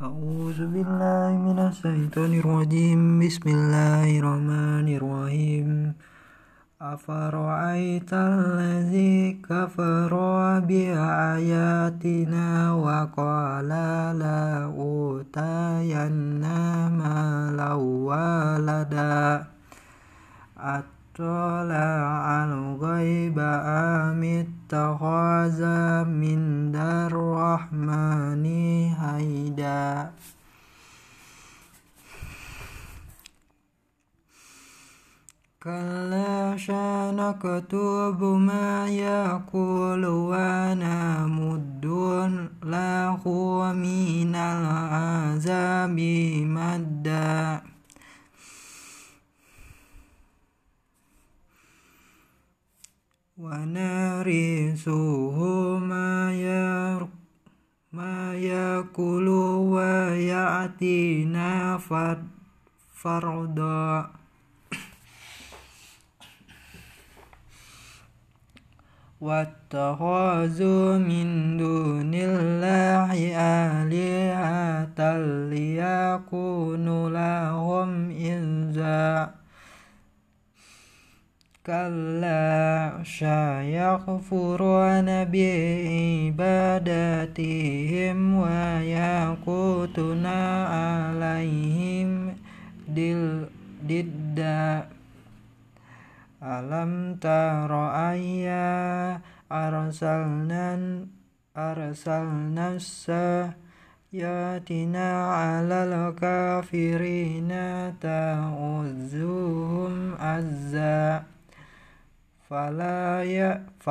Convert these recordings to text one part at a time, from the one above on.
أعوذ بالله من الشيطان الرجيم. بسم الله الرحمن الرحيم. أفرأيت الذي كفر بآياتنا وقال لا أوتين مالا ولدا؟ أطلع الغيب أم اتخذ من الرحمن هيدا. كلا سنكتب ما يقول ونمد له من العذاب ونرثه ما ما يأكل ويأتينا فردا واتخذوا من دون الله آلهة ليكونوا لهم إنزا كلا سيكفرون بعبادتهم ويقوتون عليهم ضدا ألم تر أيا أرسلنا أرسلنا السياتنا على الكافرين تؤذهم فلا ي... ف...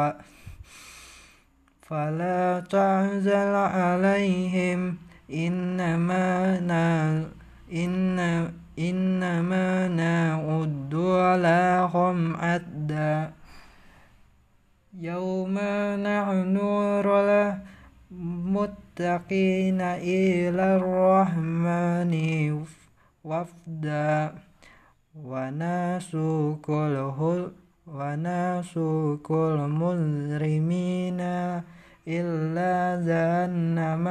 فلا تعزل عليهم. إنما نا... إن... إنما نعد لهم عدا. يوم نحن المتقين إلى الرحمن وفدا. ونسوق الهدى ونسوق المجرمين إلا جهنم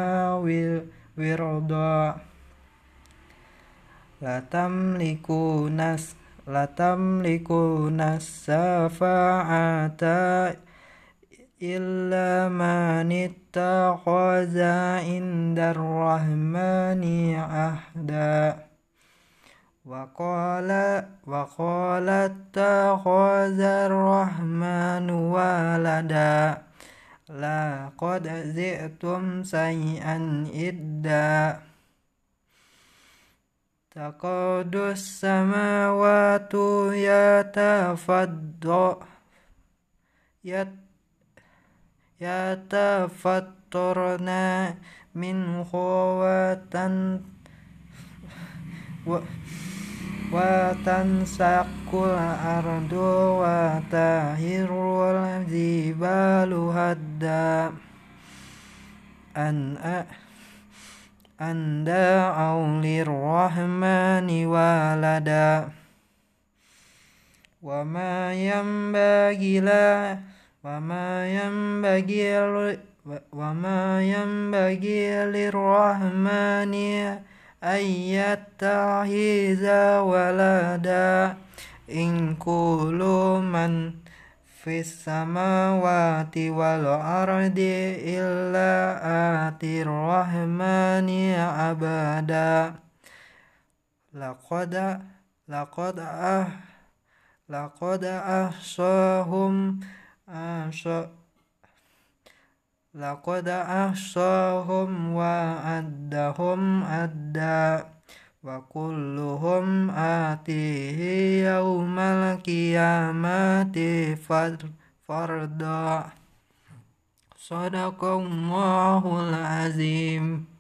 وردا لا تملكون لا تملكون الشفاعة إلا من اتخذ عند الرحمن عهدا. وقال وقال اتخذ الرحمن ولدا. لقد جئتم شيئا إدا. تقاد السماوات يتفضل يتفطرن من قوة وتنسق الأرض وتهر الجبال هدا. أن أن دعوا للرحمن ولدا. وما ينبغي لا وما ينبغي وما ينبغي للرحمن أن يتخذ ولدا إن كل من في السماوات والأرض إلا آتي الرحمن عبدا لقد لقد أه لقد أحصاهم أحصاهم لقد أحصاهم وعدهم عدا وكلهم آتيه يوم القيامة فردا. صدق الله العظيم.